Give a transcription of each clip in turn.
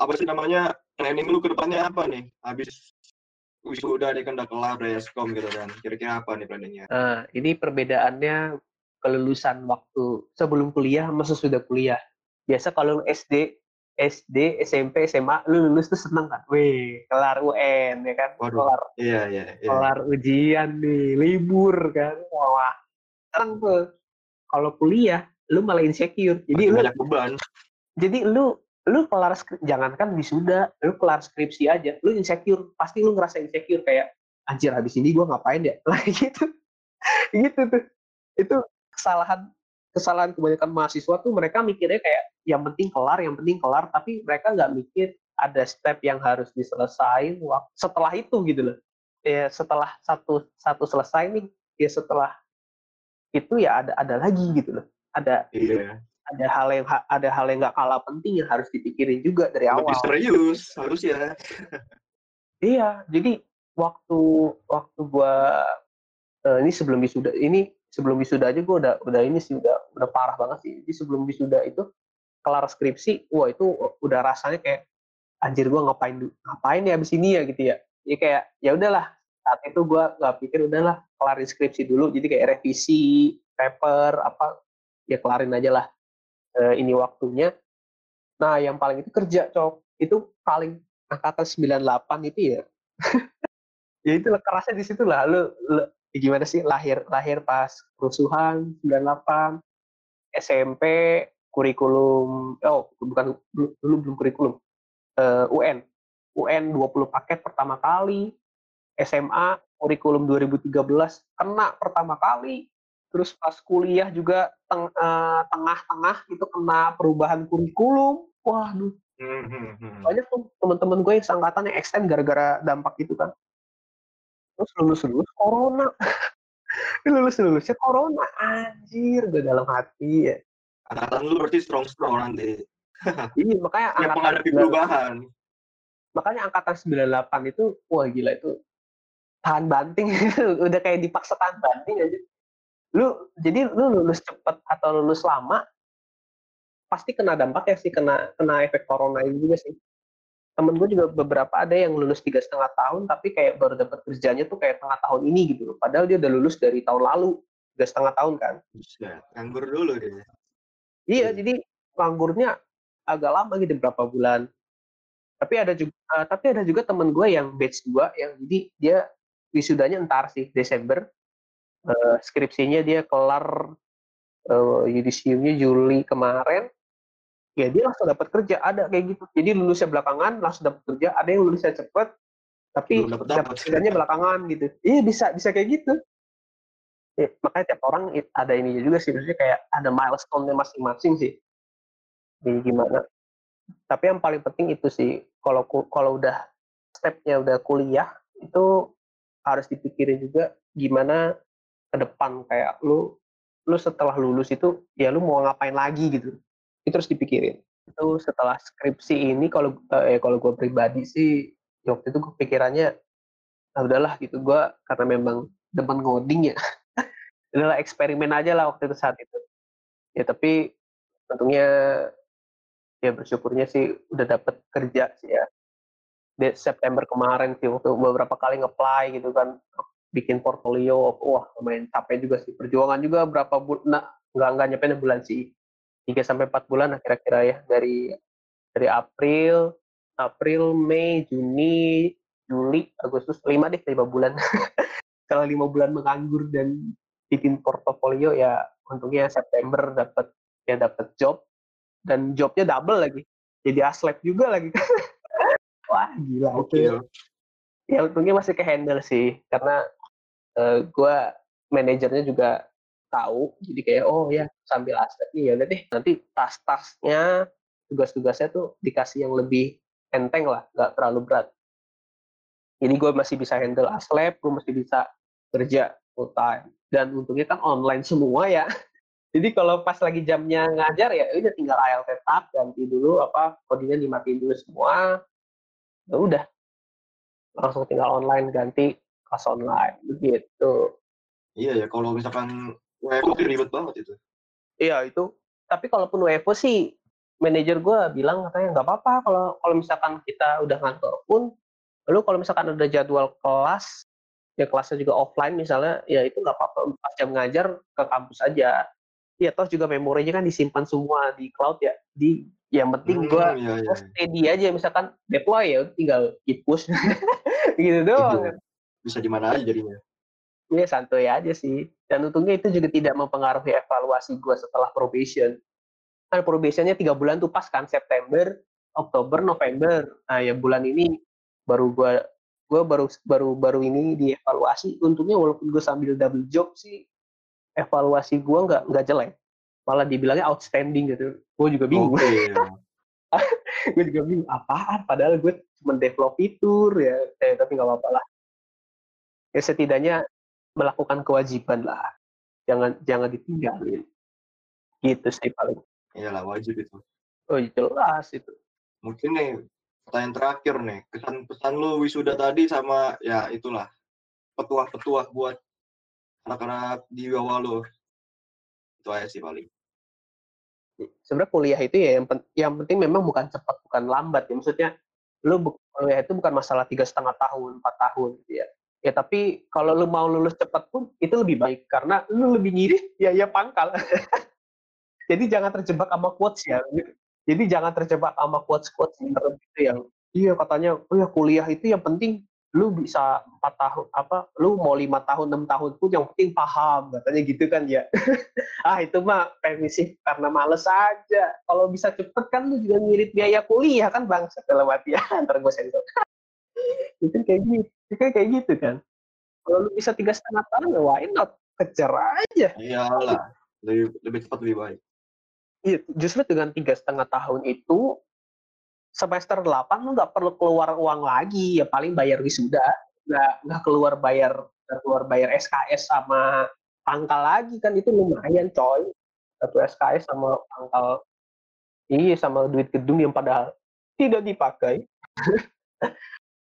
apa sih namanya planning lu ke depannya apa nih? Habis wisuda nih kan udah kelar Eskom gitu kan. Kira-kira apa nih planningnya? Nah, ini perbedaannya kelulusan waktu sebelum kuliah sama sesudah kuliah. Biasa kalau SD, SD, SMP, SMA, lu lulus tuh seneng kan? Wih, kelar UN ya kan? Waduh. Kelar, Iya, iya, iya. kelar ujian nih, libur kan? Wah, sekarang tuh kalau kuliah, lu malah insecure. Jadi Makin lu, banyak beban. jadi lu lu kelar skri- jangankan wisuda, lu kelar skripsi aja, lu insecure, pasti lu ngerasa insecure kayak anjir habis ini gua ngapain ya? Lah gitu. gitu tuh. Itu kesalahan kesalahan kebanyakan mahasiswa tuh mereka mikirnya kayak yang penting kelar, yang penting kelar, tapi mereka nggak mikir ada step yang harus diselesain setelah itu gitu loh. Ya setelah satu satu selesai nih, ya setelah itu ya ada ada lagi gitu loh. Ada Iya. Ada hal yang ada hal yang nggak kalah penting yang harus dipikirin juga dari awal. Lebih serius harus ya. Iya, jadi waktu waktu gua eh, ini sebelum wisuda ini sebelum wisuda aja gua udah udah ini sih udah udah parah banget sih. Jadi sebelum wisuda itu kelar skripsi, wah itu udah rasanya kayak anjir gua ngapain ngapain ya abis ini ya gitu ya. Jadi kayak ya udahlah saat itu gua nggak pikir udahlah kelarin skripsi dulu. Jadi kayak revisi paper apa ya kelarin aja lah eh, ini waktunya. Nah yang paling itu kerja cok. Itu paling angkatan 98 itu ya. Ya itu kerasnya di situ lah. Lu, lu ya gimana sih lahir lahir pas kerusuhan 98 SMP kurikulum oh bukan dulu belum kurikulum eh, UN UN 20 paket pertama kali SMA kurikulum 2013 kena pertama kali terus pas kuliah juga teng- eh, tengah-tengah itu kena perubahan kurikulum. Waduh. Hmm, hmm, hmm. banyak tuh teman-teman gue yang seangkatan yang extend gara-gara dampak itu kan. Terus lulus lulus corona. Lulus lulusnya corona anjir gue dalam hati ya. Angkatan lu berarti strong strong nanti. ini makanya Siap angkatan menghadapi 9 perubahan. makanya angkatan 98 itu wah gila itu tahan banting. Udah kayak dipaksa tahan banting aja lu jadi lu lulus cepet atau lulus lama pasti kena dampak ya sih kena kena efek corona ini juga sih. Temen gue juga beberapa ada yang lulus tiga setengah tahun tapi kayak baru dapat kerjanya tuh kayak tengah tahun ini gitu loh. Padahal dia udah lulus dari tahun lalu tiga setengah tahun kan. Nganggur dulu deh. iya jadi nganggurnya agak lama gitu berapa bulan. Tapi ada juga eh, tapi ada juga temen gue yang batch 2 yang jadi dia wisudanya entar sih Desember Eh, skripsinya dia kelar eh, yudisiumnya Juli kemarin. Ya dia langsung dapat kerja. Ada kayak gitu. Jadi lulusnya belakangan langsung dapat kerja. Ada yang lulusnya cepet tapi dapat kerjanya belakangan gitu. Iya bisa bisa kayak gitu. Ya, makanya tiap orang ada ininya juga sih. Maksudnya kayak ada milestone-nya masing-masing sih. Jadi gimana. Tapi yang paling penting itu sih kalau kalau udah stepnya udah kuliah itu harus dipikirin juga gimana ke depan kayak lu lu setelah lulus itu ya lu mau ngapain lagi gitu. Itu harus dipikirin. Itu setelah skripsi ini kalau eh kalau gue pribadi sih ya waktu itu gue pikirannya ah udahlah gitu. Gue karena memang demen ngoding ya udahlah eksperimen aja lah waktu itu saat itu. Ya tapi untungnya ya bersyukurnya sih udah dapet kerja sih ya. Di September kemarin sih waktu beberapa kali nge-apply gitu kan bikin portfolio wah lumayan capek juga sih. Perjuangan juga berapa bulan nah, nggak nggak nyampe enam bulan sih. 3 sampai 4 bulan lah kira-kira ya dari dari April April Mei Juni Juli Agustus 5 deh 5 bulan. Kalau lima bulan menganggur dan bikin portofolio ya untungnya September dapat ya dapat job. Dan jobnya double lagi. Jadi aslep juga lagi. Wah gila. Oke. itu ya untungnya masih ke handle sih. Karena eh, gue manajernya juga tahu. Jadi kayak oh ya sambil aslep nih ya udah deh. Nanti tas-tasnya tugas-tugasnya tuh dikasih yang lebih enteng lah nggak terlalu berat. Jadi gue masih bisa handle aslep gue masih bisa kerja full time dan untungnya kan online semua ya. Jadi kalau pas lagi jamnya ngajar ya udah tinggal ALT tab ganti dulu apa kodenya dimatiin dulu semua. Ya udah. Langsung tinggal online ganti kelas online begitu Iya ya, kalau misalkan WFO ribet banget itu. iya itu tapi kalaupun WFO sih manajer gue bilang katanya nggak apa-apa kalau kalau misalkan kita udah ngantor pun lu kalau misalkan ada jadwal kelas ya kelasnya juga offline misalnya ya itu nggak apa-apa pas jam ngajar ke kampus aja ya toh juga memorinya kan disimpan semua di cloud ya di yang penting gue Hmm, iya, iya. steady aja misalkan deploy ya tinggal git push gitu doang. Bisa di mana aja jadinya. Iya santuy aja sih. Dan untungnya itu juga tidak mempengaruhi evaluasi gue setelah probation. Kan probationnya tiga bulan tuh pas kan September, Oktober, November. Nah ya bulan ini baru gue gue baru baru baru ini dievaluasi. Untungnya walaupun gue sambil double job sih, evaluasi gue nggak nggak jelek. Malah dibilangnya outstanding gitu. Gue juga bingung. Oke. ya. gue juga bingung apaan. Padahal gue cuma develop fitur ya. Eh, tapi nggak apa-apa lah. Ya setidaknya melakukan kewajiban lah. Jangan jangan ditinggalin. Gitu sih paling. Iyalah wajib itu. Oh jelas itu. Mungkin nih pertanyaan terakhir nih, kesan pesan lu wisuda tadi sama ya itulah petuah-petuah buat anak-anak di bawah lu. Itu aja sih paling. Sebenarnya kuliah itu ya yang, pen- yang penting memang bukan cepat bukan lambat ya. Maksudnya lu kuliah itu bukan masalah tiga setengah tahun empat tahun gitu ya. Ya tapi kalau lu mau lulus cepat pun itu lebih baik. Karena lu lebih ngiri ya ya pangkal. Jadi jangan terjebak sama quotes ya. Jadi jangan terjebak sama quotes-quotes internet itu yang iya katanya oh ya kuliah itu yang penting lu bisa empat tahun apa lu mau lima tahun enam tahun pun yang penting paham katanya gitu kan ya. Ah itu mah permisif karena males aja. Kalau bisa cepet kan lu juga ngirit biaya kuliah kan bang dalam artian ntar gue itu kayak gitu itu kayak gitu kan. Kalau lu bisa tiga setengah tahun ya why not? Kejar aja. Iyalah, lebih lebih cepat lebih baik. Iya, justru dengan tiga setengah tahun itu semester 8 lu nggak perlu keluar uang lagi ya paling bayar wisuda. Nggak nggak keluar bayar nggak keluar bayar SKS sama pangkal lagi kan itu lumayan coy. Satu SKS sama pangkal iya sama duit gedung yang padahal tidak dipakai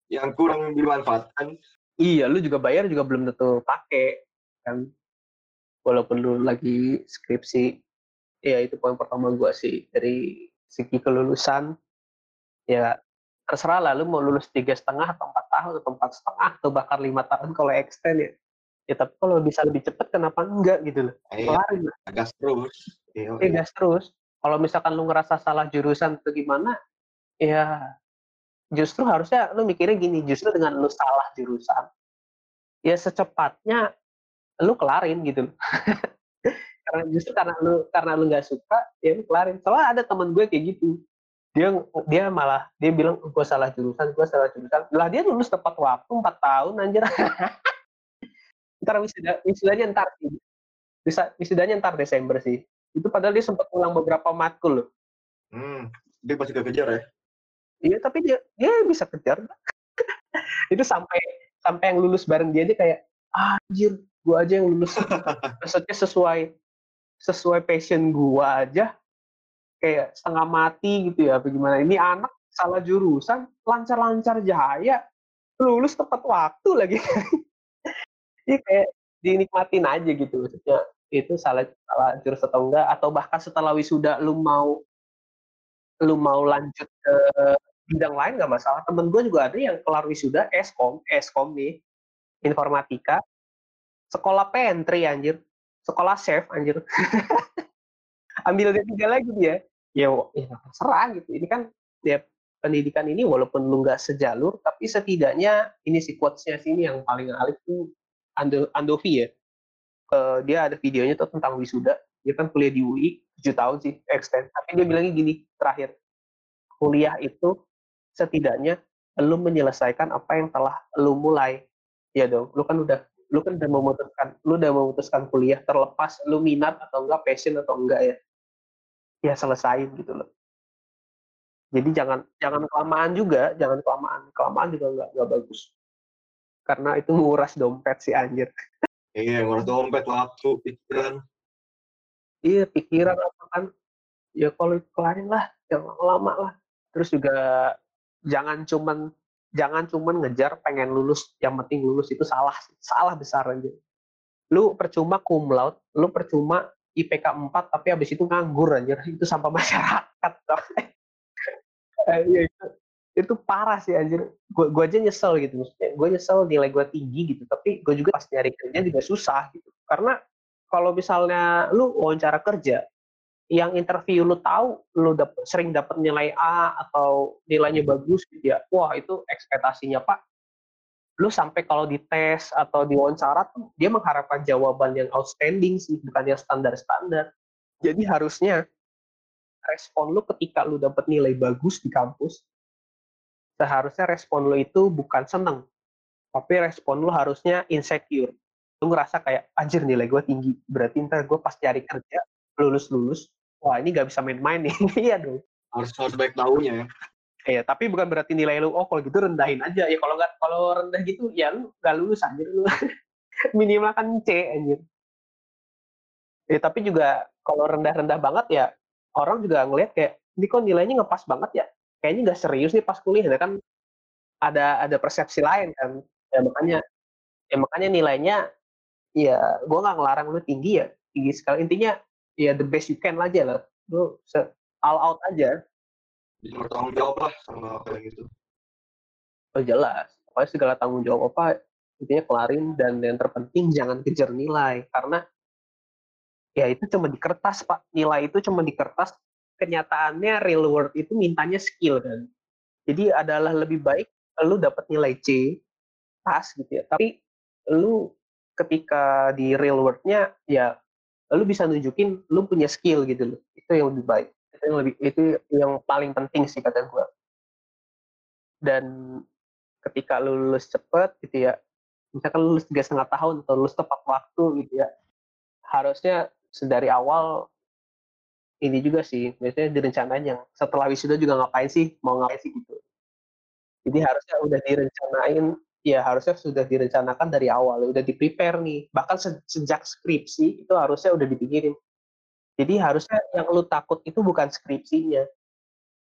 Yang kurang dimanfaatkan. iya lu juga bayar juga belum tentu pakai kan? Walaupun lu lagi skripsi. Ya itu poin pertama gua sih. Dari segi kelulusan ya terserah lah lu mau lulus tiga setengah atau empat tahun atau empat setengah atau bahkan lima tahun kalau extend ya. Ya tapi kalau bisa lebih cepat kenapa enggak gitu loh? Eh, kelarin lah. gas terus. Iya, eh, gas terus. Kalau misalkan lu ngerasa salah jurusan atau gimana ya justru harusnya lu mikirnya gini justru dengan lu salah jurusan ya secepatnya lu kelarin gitu. Karena justru karena lu karena lu nggak suka ya lu kelarin. Soalnya ada temen gue kayak gitu. Dia dia malah dia bilang gue salah jurusan gue salah jurusan. Lah dia lulus tepat waktu empat tahun anjir. Ntar wisuda wisudanya ntar bisa wisudanya ntar Desember sih. Itu padahal dia sempat ulang beberapa matkul loh. Hmm, dia pasti kejar ya. Iya tapi dia dia bisa kejar. Itu sampai sampai yang lulus bareng dia dia kayak "Ah, anjir gua aja yang lulus. Maksudnya sesuai sesuai passion gua aja kayak setengah mati gitu ya bagaimana ini anak salah jurusan lancar-lancar jaya lulus tepat waktu lagi. Ini kayak dinikmatin aja gitu maksudnya itu salah salah jurus atau enggak atau bahkan setelah wisuda lu mau lu mau lanjut ke bidang lain nggak masalah. Temen gue juga ada yang kelar wisuda eskom eskom nih. Informatika. Sekolah pantry anjir. Sekolah chef anjir. Ambil D3 lagi dia. Ya, ya serah gitu. Ini kan ya pendidikan ini walaupun lu nggak sejalur tapi setidaknya ini si quotes-nya sini yang paling alif tuh Ando, Andovi ya. Eh, dia ada videonya tuh tentang wisuda. Dia kan kuliah di UI 7 tahun sih extend. Tapi dia bilangnya gini terakhir. Kuliah itu setidaknya lu menyelesaikan apa yang telah lu mulai. Ya dong lu kan udah lu kan udah memutuskan lu udah memutuskan kuliah terlepas lu minat atau enggak passion atau enggak ya. Ya selesain gitu loh. Jadi jangan jangan kelamaan juga jangan kelamaan kelamaan juga enggak enggak bagus. Karena itu menguras dompet si anjir. Iya, ngurus dompet, waktu, pikiran. iya pikiran apa kan. Ya kalau itu kelarin lah jangan lama lah. Terus juga jangan cuman jangan cuman ngejar pengen lulus yang penting lulus itu salah salah besar aja. Lu percuma cum laude lu percuma IPK 4 tapi habis itu nganggur anjir. Itu sampah masyarakat. Eh, iya itu itu parah sih anjir. Gue gue aja nyesel gitu maksudnya. Gue nyesel nilai gue tinggi gitu tapi gue juga pas nyari kerja juga susah gitu. Karena kalau misalnya lu wawancara kerja yang interview lu tahu lu dapet, sering dapat nilai A atau nilainya bagus gitu ya wah itu ekspektasinya pak. Lu sampai kalau di tes atau di wawancara tuh dia mengharapkan jawaban yang outstanding sih bukan yang standar-standar. Jadi harusnya respon lu ketika lu dapat nilai bagus di kampus seharusnya respon lu itu bukan seneng tapi respon lu harusnya insecure. Lu ngerasa kayak anjir nilai gue tinggi berarti ntar gue pas cari kerja lulus lulus wah ini gak bisa main-main nih iya dong harus harus baik tahunya ya Iya, tapi bukan berarti nilai lu, oh kalau gitu rendahin aja. Ya kalau nggak kalau rendah gitu, ya lu nggak lulus aja lu. Minimal kan C anjir. Ya, tapi juga kalau rendah-rendah banget ya, orang juga ngeliat kayak, ini kok nilainya ngepas banget ya. Kayaknya nggak serius nih pas kuliah, ya kan ada ada persepsi lain kan. Ya makanya, ya makanya nilainya, ya gue nggak ngelarang lu tinggi ya, tinggi sekali. Intinya, ya the best you can aja lah. Lu all out aja. Bisa bertanggung jawab lah sama apa yang itu. Oh jelas. Pokoknya segala tanggung jawab apa intinya kelarin dan yang terpenting jangan kejar nilai. Karena ya itu cuma di kertas pak. Nilai itu cuma di kertas. Kenyataannya real world itu mintanya skill kan. Jadi adalah lebih baik lu dapat nilai C pas gitu ya. Tapi lu ketika di real world-nya ya lu bisa nunjukin lu punya skill gitu loh. Itu yang lebih baik. Itu yang lebih itu yang paling penting sih kata gue dan ketika lu lulus cepet gitu ya misalkan lulus tiga setengah tahun atau lulus tepat waktu gitu ya harusnya sedari awal ini juga sih biasanya direncanain yang setelah wisuda juga ngapain sih mau ngapain sih gitu. Jadi harusnya udah direncanain ya harusnya sudah direncanakan dari awal udah di prepare nih bahkan sejak skripsi itu harusnya udah dipikirin jadi harusnya yang lu takut itu bukan skripsinya.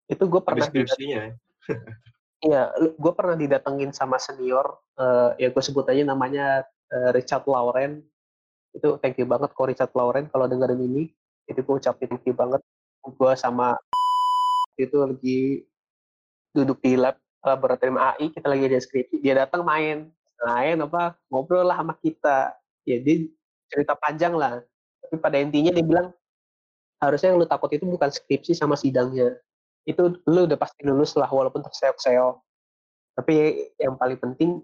Itu gue pernah skripsinya. Iya, gue pernah didatengin sama senior, uh, ya gue sebut aja namanya uh, Richard Lauren. Itu thank you banget kok Richard Lauren kalau dengerin ini. Itu gue ucapin thank you banget. Gue sama itu lagi duduk di lab laboratorium AI, kita lagi ada skripsi, dia datang main, main apa? Ngobrol lah sama kita. Ya dia cerita panjang lah. Tapi pada intinya dia bilang harusnya yang lu takut itu bukan skripsi sama sidangnya. Itu lu udah pasti lulus lah walaupun terseok-seok. Tapi yang paling penting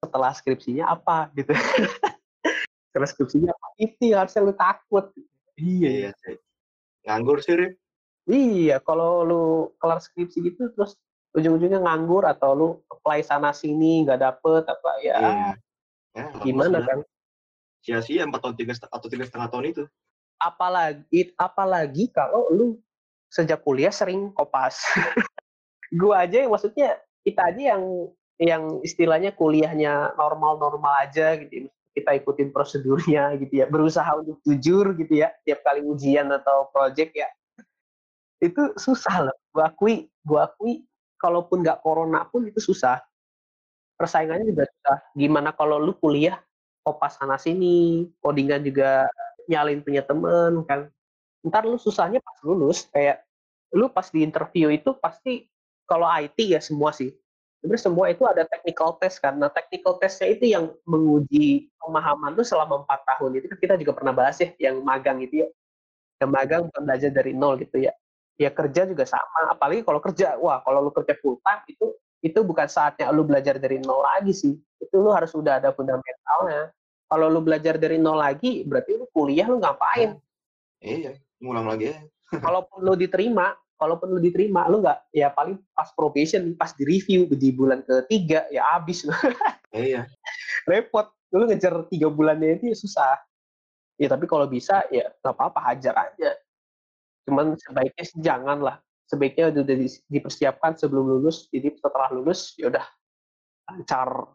setelah skripsinya apa? Gitu. Setelah skripsinya apa? Itu yang harusnya lu takut. Iya, iya. Nganggur sih Rip. iya kalau lu kelar skripsi gitu terus ujung-ujungnya nganggur atau lu apply sana sini nggak dapet apa ya, iya. ya gimana kan sia-sia empat tahun tiga atau tiga setengah tahun itu apalagi apalagi kalau lu sejak kuliah sering kopas. gua aja yang maksudnya kita aja yang yang istilahnya kuliahnya normal-normal aja gitu. Kita ikutin prosedurnya gitu ya, berusaha untuk jujur gitu ya tiap kali ujian atau project ya. Itu susah loh. Gua akui, gua akui kalaupun nggak corona pun itu susah. Persaingannya juga susah. Gimana kalau lu kuliah kopas sana sini, codingan juga nyalin punya temen kan? Ntar lu susahnya pas lulus kayak lu pas di interview itu pasti kalau IT ya semua sih. Sebenarnya semua itu ada technical test kan? Nah technical testnya itu yang menguji pemahaman lu selama empat tahun. Itu kan kita juga pernah bahas ya yang magang itu ya. Yang magang bukan belajar dari nol gitu ya ya kerja juga sama apalagi kalau kerja wah kalau lu kerja full time itu itu bukan saatnya lu belajar dari nol lagi sih itu lu harus udah ada fundamentalnya kalau lu belajar dari nol lagi, berarti lu kuliah lu ngapain? Iya, ngulang lagi ya. kalaupun lu diterima, kalaupun lu diterima, lu nggak ya paling pas probation, pas di review di bulan ketiga ya habis lu. Iya. Repot. Lu ngejar tiga bulannya itu ya susah. Ya tapi kalau bisa ya nggak apa-apa hajar aja. Cuman sebaiknya sih jangan lah. Sebaiknya udah dipersiapkan sebelum lulus. Jadi setelah lulus ya udah lancar.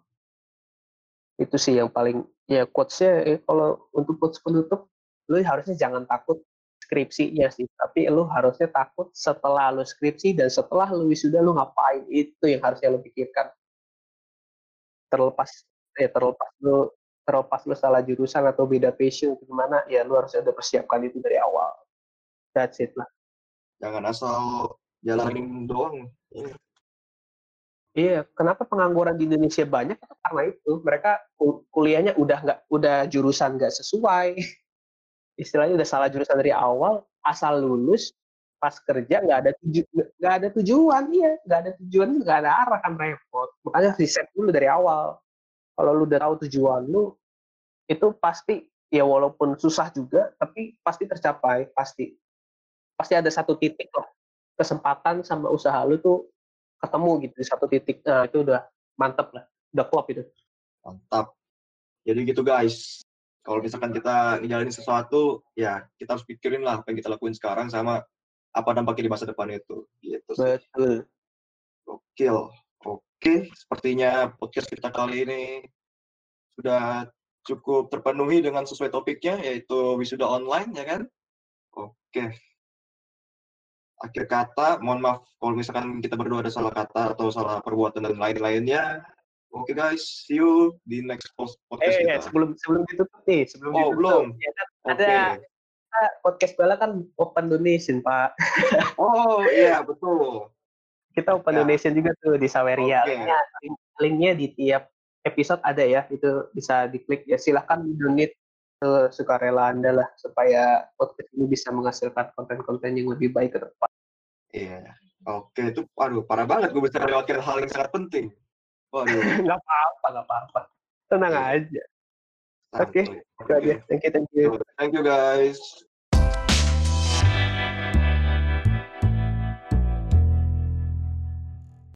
Itu sih yang paling ya quotes-nya eh, kalau untuk quotes penutup lu harusnya jangan takut skripsinya sih tapi lu harusnya takut setelah lu skripsi dan setelah lu wisuda lu ngapain itu yang harusnya lu pikirkan terlepas ya terlepas lu terlepas lu salah jurusan atau beda passion gimana ya lu harus udah persiapkan itu dari awal that's it lah Jangan asal jalanin doang. Iya, kenapa pengangguran di Indonesia banyak? Karena itu mereka kuliahnya udah nggak, udah jurusan nggak sesuai. Istilahnya udah salah jurusan dari awal, asal lulus, pas kerja nggak ada tuju, nggak ada tujuan, iya, nggak ada tujuan, nggak ada arah kan repot. Makanya riset dulu dari awal. Kalau lu udah tahu tujuan lu, itu pasti ya walaupun susah juga, tapi pasti tercapai, pasti. Pasti ada satu titik loh kesempatan sama usaha lu tuh ketemu gitu di satu titik. Nah itu udah mantep lah udah klop itu. Mantap. Jadi gitu guys. Kalau misalkan kita ngejalanin sesuatu ya kita harus pikirin lah apa yang kita lakuin sekarang sama apa dampaknya di masa depan itu. Gitu sih. betul. Oke oke sepertinya podcast kita kali ini sudah cukup terpenuhi dengan sesuai topiknya yaitu wisuda online ya kan? Oke akhir kata, mohon maaf kalau misalkan kita berdua ada salah kata atau salah perbuatan dan lain-lainnya. Oke okay guys, see you di next post podcast eh, kita. sebelum sebelum ditutup nih, sebelum oh, ditutup. belum. Ya, kan, ada okay. podcast Bala kan open donation, Pak. oh, iya, betul. Kita open ya. donation juga tuh di Saweria. Okay. Linknya, linknya di tiap episode ada ya, itu bisa diklik ya. Silahkan donate sukarela Anda lah supaya podcast ini bisa menghasilkan konten-konten yang lebih baik ke depan. Iya. Oke, itu aduh parah banget gue bisa melewatkan hal yang sangat penting. Waduh. nggak apa-apa, nggak apa-apa. Tenang yeah. aja. Oke, okay. okay. Thank you, thank you. Thank you guys.